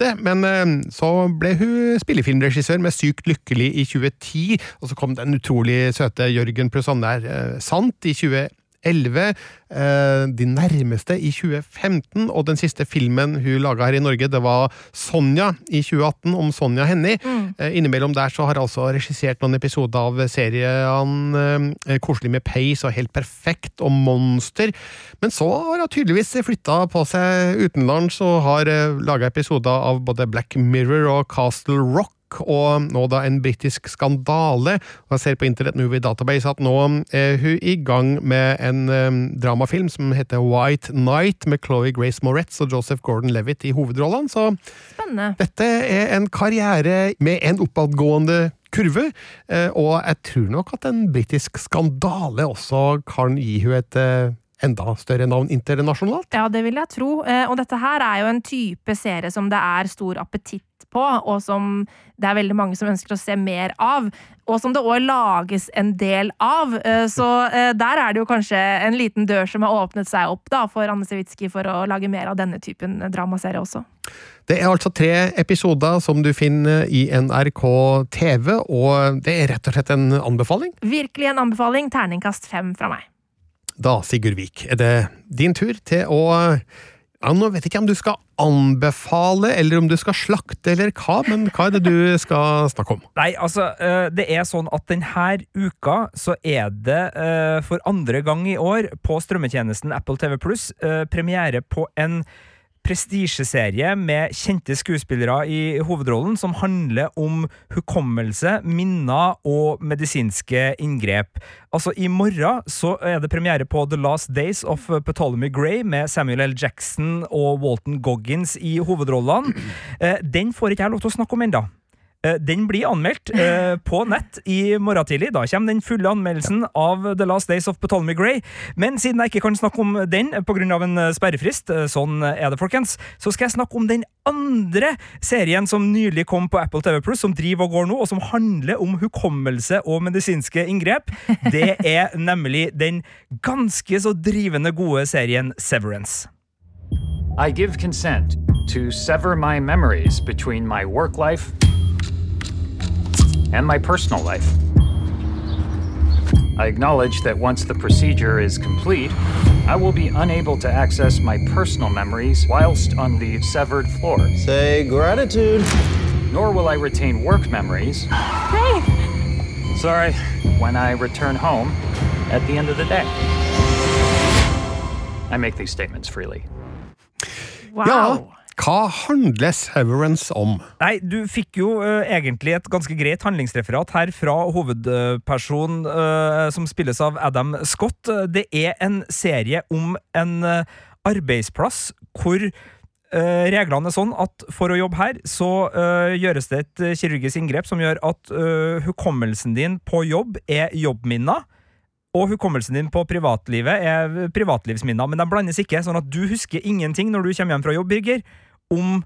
Speaker 2: Men eh, så ble hun spillefilmregissør med Sykt lykkelig i 2010, og så kom den utrolig søte Jørgen pluss Anne eh, sant i 2011. eh, De nærmeste i 2015, og den siste filmen hun laga her i Norge, det var Sonja i 2018, om Sonja Hennie. Eh, Innimellom der så har hun altså regissert noen episoder av serien eh, Koselig med peis og Helt perfekt og Monster. Men så har hun tydeligvis flytta på seg utenlands og har eh, laga episoder av både Black Mirror og Castle Rock. Og nå da en britisk skandale. Og jeg ser på Internet Movie Database at nå er hun i gang med en um, dramafilm som heter White Night, med Chloé Grace Moretz og Joseph Gordon-Levitt i hovedrollene. Så
Speaker 3: Spennende.
Speaker 2: dette er en karriere med en oppadgående kurve, eh, og jeg tror nok at en britisk skandale også kan gi henne et eh, enda større navn internasjonalt.
Speaker 3: Ja, det vil jeg tro. Eh, Og dette her er jo en type serie som det er stor appetitt på, og som det er veldig mange som ønsker å se mer av. Og som det òg lages en del av. Eh, Så eh, der er det jo kanskje en liten dør som har åpnet seg opp da, for Anne Sewitsky for å lage mer av denne typen dramaserie også.
Speaker 2: Det er altså tre episoder som du finner i NRK TV, og det er rett og slett en anbefaling.
Speaker 3: Virkelig en anbefaling. Terningkast fem fra meg.
Speaker 2: Da, Sigurd Vik, er det din tur til å ja, Nå vet jeg ikke om du skal anbefale, eller om du skal slakte, eller hva, men hva er det du skal snakke om?
Speaker 4: Nei, altså, eh, det er sånn at denne uka så er det eh, for andre gang i år på strømmetjenesten Apple TV Pluss premiere på en prestisjeserie med kjente skuespillere i hovedrollen, som handler om hukommelse, minner og medisinske inngrep. Altså, i morgen så er det premiere på The Last Days of Ptolemy Gray med Samuel L. Jackson og Walton Goggins i hovedrollene. Eh, Den får ikke jeg lov til å snakke om ennå. Eh, Den blir anmeldt eh, på nett i morgen tidlig. Da kommer den fulle anmeldelsen av The Last Days of Ptolemy Gray. Men siden jeg ikke kan snakke om den pga. en eh, sperrefrist, eh, sånn er det, folkens, så skal jeg snakke om den andre serien som nylig kom på Apple TV Plus, som driver og går nå, og som handler om hukommelse og medisinske inngrep. Det er nemlig den ganske så drivende gode serien Severance.
Speaker 11: I give consent to sever my memories between my work life and my personal life. I acknowledge that once the procedure is complete, I will be unable to access my personal memories whilst on the severed floor.
Speaker 12: Say gratitude.
Speaker 11: Nor will I retain work memories. Hey! Sorry. When I return home at the end of the day. I make these statements freely.
Speaker 3: Wow!
Speaker 2: Ja, Hva handler Severance om?
Speaker 4: Nei, du fikk jo uh, egentlig et ganske greit handlingsreferat her fra hovedpersonen uh, som spilles av Adam Scott. Det er en serie om en uh, arbeidsplass hvor reglene er sånn at for å jobbe her, så gjøres det et kirurgisk inngrep som gjør at hukommelsen din på jobb er jobbminner og hukommelsen din på privatlivet er privatlivsminner, men de blandes ikke, sånn at du husker ingenting når du kommer hjem fra jobb, Birger, om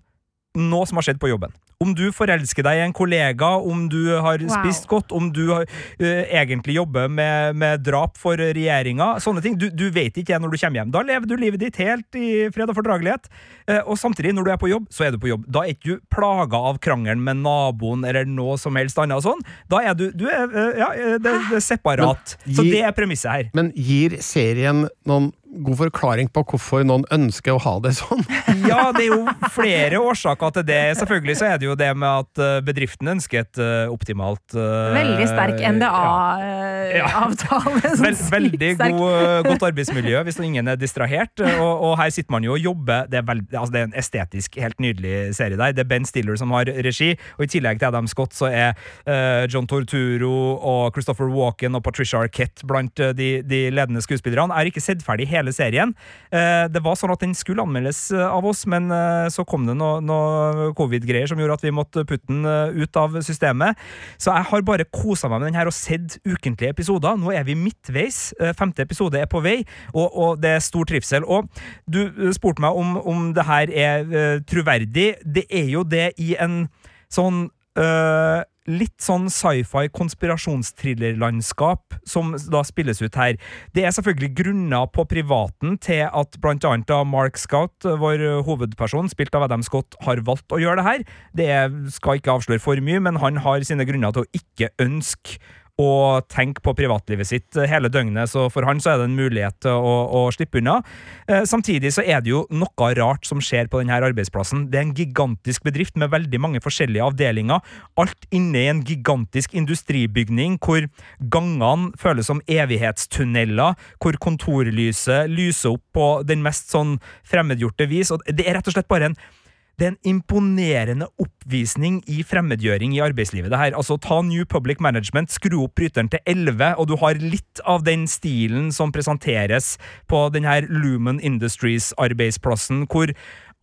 Speaker 4: noe som har skjedd på jobben. Om du forelsker deg i en kollega, om du har wow. spist godt, om du har, uh, egentlig jobber med, med, drap for regjeringa. Sånne ting. Du, du, vet ikke det når du kommer hjem. Da lever du livet ditt helt i fred og fordragelighet. Uh, og samtidig, når du er på jobb, så er du på jobb. Da er ikke du plaga av krangelen med naboen eller noe som helst annet. sånn. Da er du, du er, uh, ja, det, det er separat. Men, så det er premisset her.
Speaker 2: Men gir serien noen god forklaring på hvorfor noen ønsker å ha det sånn?
Speaker 4: ja, det er jo flere årsaker til det. Selvfølgelig så er det jo det med at eh, bedriften ønsker et uh, optimalt uh,
Speaker 3: Veldig sterk NDA-avtale. Ja.
Speaker 4: Vel, veldig god, godt arbeidsmiljø hvis ingen er distrahert. Og, og, her sitter man jo og jobber. Det er, veld, altså det er en estetisk helt nydelig serie der. Det er Ben Stiller som har regi, og i tillegg til Adam Scott så er uh, John Torturo og Christopher Walken og Patricia Arquette blant de, de ledende skuespillerne. Jeg har ikke sett ferdig hele hele serien. Eh, det var sånn at den skulle anmeldes eh, av oss, men eh, så kom det noe, noe covid-greier som gjorde at vi måtte putte den ut av systemet. Så jeg har bare kosa meg med den her og sett ukentlige episoder. Nå er vi midtveis. Femte episode er på vei, og, og det er stor trivsel. Og du spurte meg om, om det her er uh, troverdig. Det er jo det i en sånn uh, litt sånn sci-fi konspirasjonsthriller-landskap som da spilles ut her. Det er selvfølgelig grunner på privaten til at blant annet da Mark Scout, vår hovedperson, spilt av Adam Scott, har valgt å gjøre det her. Det skal ikke avsløre for mye, men han har sine grunner til å ikke ønske og tenke på privatlivet sitt hele døgnet, så for han så er det en mulighet til å, å slippe unna. Eh, samtidig så er det jo noe rart som skjer på denne arbeidsplassen. Det er en gigantisk bedrift med veldig mange forskjellige avdelinger. Alt inne i en gigantisk industribygning hvor gangene føles som evighetstunneler, hvor kontorlyset lyser opp på den mest sånn fremmedgjorte vis. og Det er rett og slett bare en det er en imponerende oppvisning i fremmedgjøring i arbeidslivet. det her. Altså, Ta New Public Management, skru opp bryteren til 11, og du har litt av den stilen som presenteres på denne Lumen Industries-arbeidsplassen, hvor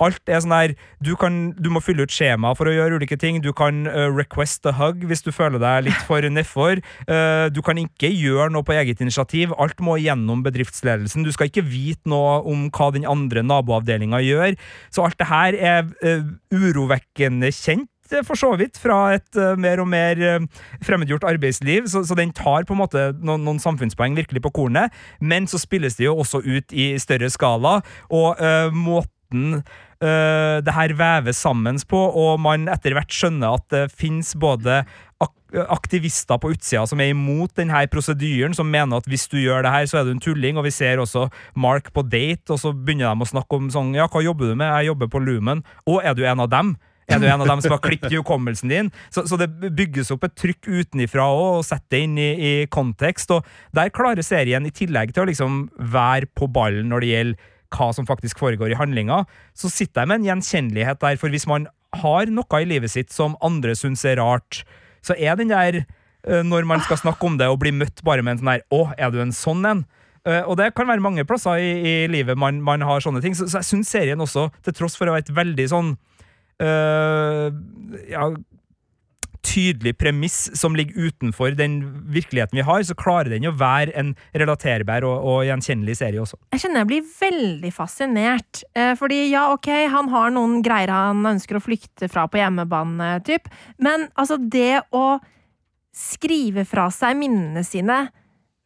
Speaker 4: Alt er sånn der du, kan, du må fylle ut skjema for å gjøre ulike ting. Du kan uh, request a hug hvis du føler deg litt for nedfor. Uh, du kan ikke gjøre noe på eget initiativ. Alt må gjennom bedriftsledelsen. Du skal ikke vite noe om hva den andre naboavdelinga gjør. Så alt det her er uh, urovekkende kjent for så vidt fra et uh, mer og mer uh, fremmedgjort arbeidsliv, så, så, den tar på en måte noen, noen, samfunnspoeng virkelig på kornet, men så spilles det jo også ut i større skala, og uh, måten uh, det her veves sammen på, og man etter hvert skjønner at det fins både ak aktivister på utsida som er imot denne prosedyren, som mener at hvis du gjør det her, så er du en tulling, og vi ser også Mark på date, og så begynner de å snakke om sånn Ja, hva jobber du med? Jeg jobber på Lumen. Og er du en av dem? Er du en av dem som har klippet i hukommelsen din? Så, så, det bygges opp et trykk utenifra òg, og setter det inn i, i, kontekst. Og der klarer serien, i tillegg til å liksom være på ballen når det gjelder hva som faktisk foregår i handlinga, så sitter jeg med en gjenkjennelighet der, for hvis man har noe i livet sitt som andre syns er rart, så er den der eh, når man skal snakke om det og bli møtt bare med en sånn her 'Å, er du en sånn en?' Uh, og det kan være mange plasser i, i livet man, man, har sånne ting. Så, så jeg syns serien også, til tross for å være et veldig sånn øh, ja, tydelig premiss som ligger utenfor den virkeligheten vi har, så klarer den å være en relaterbar og, og gjenkjennelig serie også.
Speaker 3: Jeg kjenner jeg blir veldig fascinert. Eh, fordi ja, ok, han har noen greier han ønsker å flykte fra på hjemmebane, typ. Men altså, det å skrive fra seg minnene sine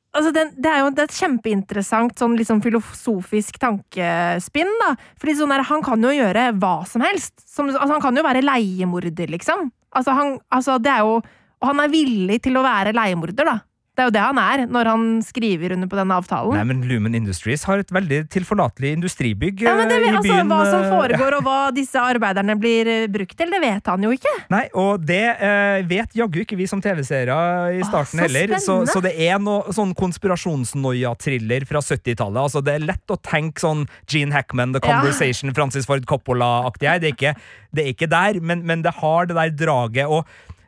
Speaker 3: Altså, det, det, er jo det er et kjempeinteressant sånn liksom filosofisk tankespinn, da. Fordi sånn han kan jo gjøre hva som helst. Som, altså, han kan jo være leiemorder, liksom. Altså, han, altså, det er jo Og han er villig til å være leiemorder, da. Det er jo det han er, når han skriver under på den avtalen.
Speaker 4: Nei, men Lumen Industries har et veldig tilforlatelig industribygg
Speaker 3: ja, men det,
Speaker 4: eh, i
Speaker 3: altså,
Speaker 4: byen.
Speaker 3: Hva som
Speaker 4: eh,
Speaker 3: foregår, og hva disse arbeiderne blir eh, brukt til, det vet han jo ikke.
Speaker 4: Nei, og det eh, vet jaggu ikke vi som TV-seere i starten
Speaker 3: så
Speaker 4: heller. Så, så det er noe sånn konspirasjonsnoia-thriller fra 70-tallet. Altså, det er lett å tenke sånn Gene Hackman, The
Speaker 3: Ja.
Speaker 4: Conversation, Francis Ford Coppola-aktig her. Det, det er ikke der, men, men det har det der draget. og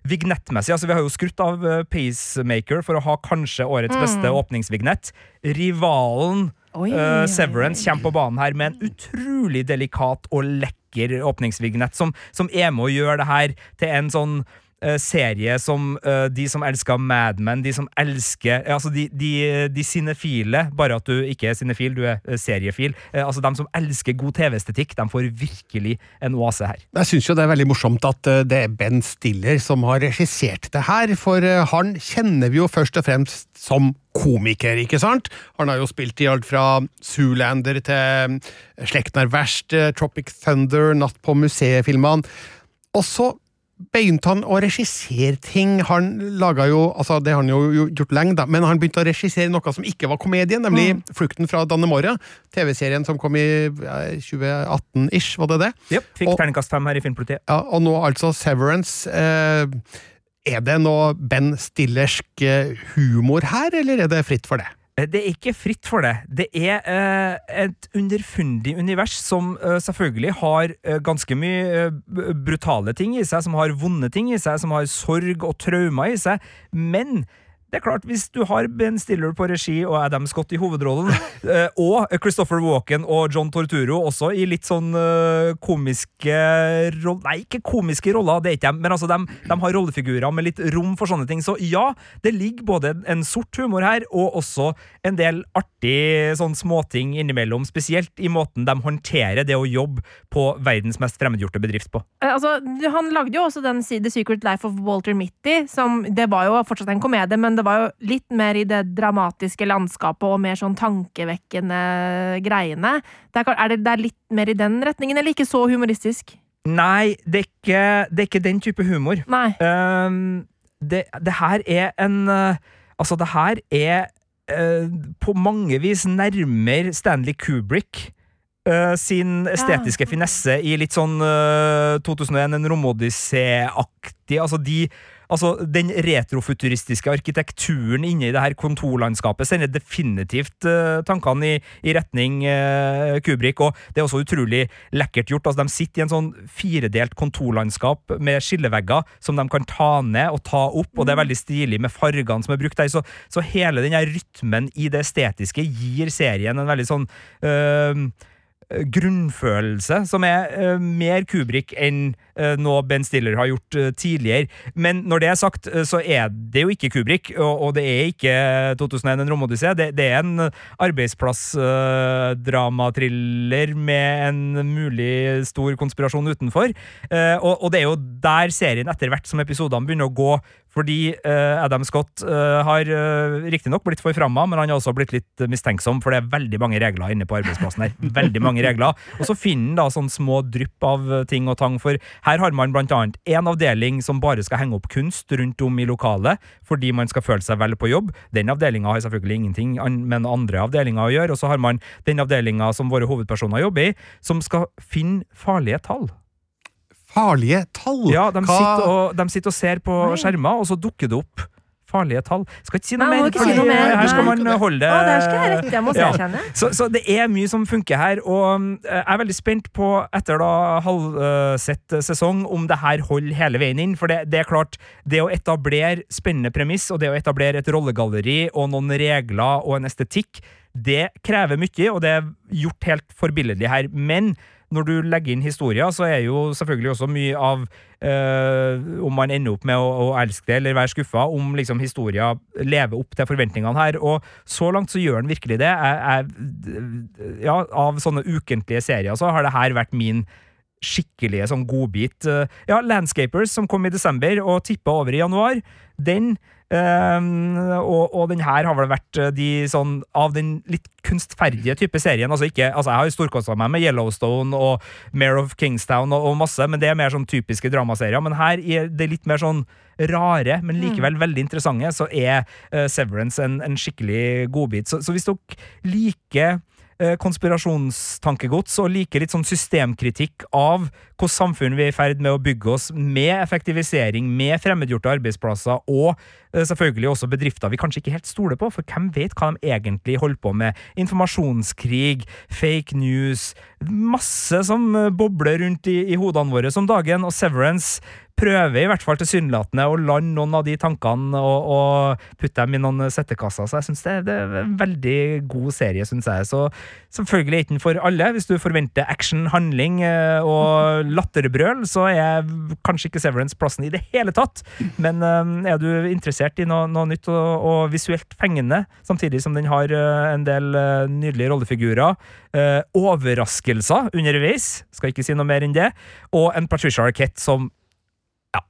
Speaker 4: Vignettmessig, altså Vi har jo skrutt av eh, Pacemaker for å ha kanskje årets
Speaker 3: Mm.
Speaker 4: beste åpningsvignett. Rivalen
Speaker 3: Oi,
Speaker 4: eh,
Speaker 3: oi,
Speaker 4: Severance kommer på banen her med en utrolig delikat og lekker åpningsvignett, som, som er med å gjøre det her til en sånn serie som eh, de som elsker Mad Men, de som elsker eh, Altså de, de, de sinefile, bare at du ikke er sinefil, du er eh, seriefil. Eh, altså De som elsker god TV-estetikk, de får virkelig en oase her.
Speaker 2: Jeg syns jo det er veldig morsomt at eh, det er Ben Stiller som har regissert det her, for eh, han kjenner vi jo først og fremst som komiker, ikke sant? Han har jo spilt i alt fra Zoolander til eh, Slekten er verst, eh, Tropic Thunder, Natt på museet-filmene. Og så begynte han å regissere ting. Han laga jo Altså, det har han jo gjort lenge, da, men han begynte å regissere noe som ikke var komedie, nemlig Flukten fra Dannemora. TV-serien som kom i eh, 2018-ish, var det det?
Speaker 4: Yep, fikk terningkast fem her i Filmpolitiet.
Speaker 2: Ja, og nå altså Severance. Eh, er det noe Ben Stillersk eh, humor her, eller er det fritt for det?
Speaker 4: Eh, Det er ikke fritt for det. Det er eh, et underfundig univers som eh, selvfølgelig har eh, ganske mye eh, brutale ting i seg, som har vonde ting i seg, som har sorg og traumer i seg, men det er klart, hvis du har Ben Stiller på regi og Adam Scott i hovedrollen, eh, og Christopher Walken og John Torturo også i litt sånn eh, komiske roller Nei, ikke komiske roller, det er ikke de, men altså, de, de har rollefigurer med litt rom for sånne ting. Så ja, det ligger både en sort humor her, og også en del artig sånn småting innimellom, spesielt i måten de håndterer det å jobbe på verdens mest fremmedgjorte bedrift på.
Speaker 3: Eh, Altså, han lagde jo også den The Secret Life of Walter Mitty, som det var jo fortsatt en komedie, men det var jo litt mer i det dramatiske landskapet og mer sånn tankevekkende greiene. Det er, er det, det er litt mer i den retningen, eller ikke så humoristisk?
Speaker 4: Nei, det er ikke, det er ikke den type humor.
Speaker 3: Nei.
Speaker 4: Ehm, det, det her er en eh, Altså, det her er uh, på mange vis nærmere Stanley Kubrick. Uh, sin estetiske finesse i litt sånn uh, 2001, en romodyssé-aktig Altså de Altså, Den retrofuturistiske arkitekturen inne i det her kontorlandskapet sender definitivt uh, tankene i, i retning uh, Kubrick, og det er også utrolig lekkert gjort. Altså, De sitter i en sånn firedelt kontorlandskap med skillevegger som de kan ta ned og ta opp, og det er veldig stilig med fargene som er brukt der. Så, så hele den rytmen i det estetiske gir serien en veldig sånn eh, grunnfølelse som er eh, mer Kubrick enn eh, noe Ben Stiller har gjort eh, tidligere. Men når det er sagt, eh, så er det jo ikke Kubrick, og, det er ikke 2001 en romodyssé. Det, det er en arbeidsplassdramatriller med en mulig stor konspirasjon utenfor. Eh, og det er jo der serien etter hvert som episodene begynner å gå, fordi uh, Adam Scott uh, har uh, riktignok blitt forframma, men han har også blitt litt mistenksom, for det er veldig mange regler inne på arbeidsplassen her. Veldig mange regler. Og så finner han da sånn små drypp av ting og tang, for her har man blant annet en avdeling som bare skal henge opp kunst rundt om i lokalet, fordi man skal føle seg vel på jobb. Den avdelinga har selvfølgelig ingenting med andre avdelinga å gjøre, og så har man den avdelinga som våre hovedpersoner jobber i, som skal finne farlige tall.
Speaker 2: Farlige tall?
Speaker 4: Ja, de,
Speaker 2: Hva-
Speaker 4: sitter og, de sitter og ser på skjermer, og så dukker det opp farlige tall. Skal ikke si noe
Speaker 3: Nei,
Speaker 4: mer,
Speaker 3: for si noe mer.
Speaker 4: her skal man holde det
Speaker 3: Å, der skal jeg rette, jeg må ja.
Speaker 4: Så, så det er mye som funker her, og um, jeg er veldig spent på, etter da halvsett sesong, om det her holder hele veien inn. For det, det er klart, det å etablere spennende premiss, og det å etablere et rollegalleri og noen regler og en estetikk, det krever mye, og det er gjort helt forbilledlig her. Men når du legger inn historier, så er jo selvfølgelig også mye av øh, om man ender opp med å, å elske det eller være skuffa, om liksom historier lever opp til forventningene her. Og så langt så gjør den virkelig det. Jeg, jeg, ja, av sånne ukentlige serier så har det her vært min skikkelige sånn godbit. Ja, Landscapers, som kom i desember og tippa over i januar, den Um, og, og den her har vel vært eh, de sånn av den litt kunstferdige type serien. Altså ikke, altså Jeg har jo storkosta meg med Yellowstone og Mare of Kingstown og, og, masse, men det er mer sånn typiske dramaserier. Men her er det litt mer sånn rare, men likevel mm. veldig interessante, så er uh, Severance en, en, skikkelig godbit. Så, så hvis dere liker Eh, konspirasjonstankegods og liker litt sånn systemkritikk av hvordan samfunn vi er i ferd med å bygge oss, med effektivisering, med fremmedgjorte arbeidsplasser og selvfølgelig også bedrifter vi kanskje ikke helt stoler på, for hvem vet hva de egentlig holder på med? Informasjonskrig, fake news, masse som eh, bobler rundt i, i hodene våre som dagen, og Severance prøver i hvert fall tilsynelatende å lande noen av de tankene og, og putte dem i noen settekasser. Så jeg syns det, det, er en veldig god serie, syns jeg. Så selvfølgelig er den for alle. Hvis du forventer action, handling eh, og latterbrøl, så er kanskje ikke Severance plassen i det hele tatt. Men eh, er du interessert i noe, noe nytt og, og, visuelt fengende, samtidig som den har eh, en del nydelige rollefigurer, overraskelser underveis, skal ikke si noe mer enn det, og en Patricia Arquette som Ja,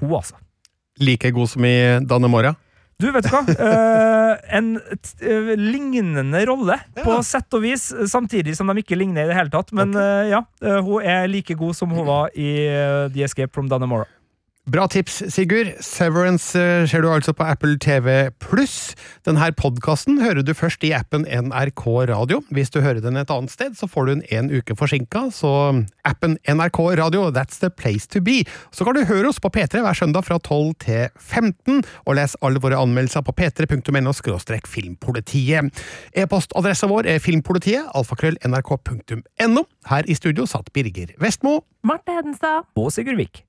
Speaker 4: hun, altså.
Speaker 2: Like god som i Dannemora?
Speaker 4: Du, vet du hva? Uh, en uh, lignende rolle, ja. på sett og vis, samtidig som de ikke ligner i det hele tatt. Men okay. uh, ja, hun er like god som hun var i The Escape from Dannemora.
Speaker 2: Bra tips, Sigurd. Severance eh, ser du altså på Apple TV pluss. Denne podkasten hører du først i appen NRK Radio. Hvis du hører den et annet sted, så får du den en uke forsinka, så appen NRK Radio, that's the place to be. Så kan du høre oss på P3 hver søndag fra 12 til 15, og les alle våre anmeldelser på p3.no filmpolitiet. E-postadressa vår er filmpolitiet, alfakrøll nrk.no. Her i studio satt Birger Vestmo.
Speaker 3: Marte Hedenstad.
Speaker 4: Og Sigurd Vik.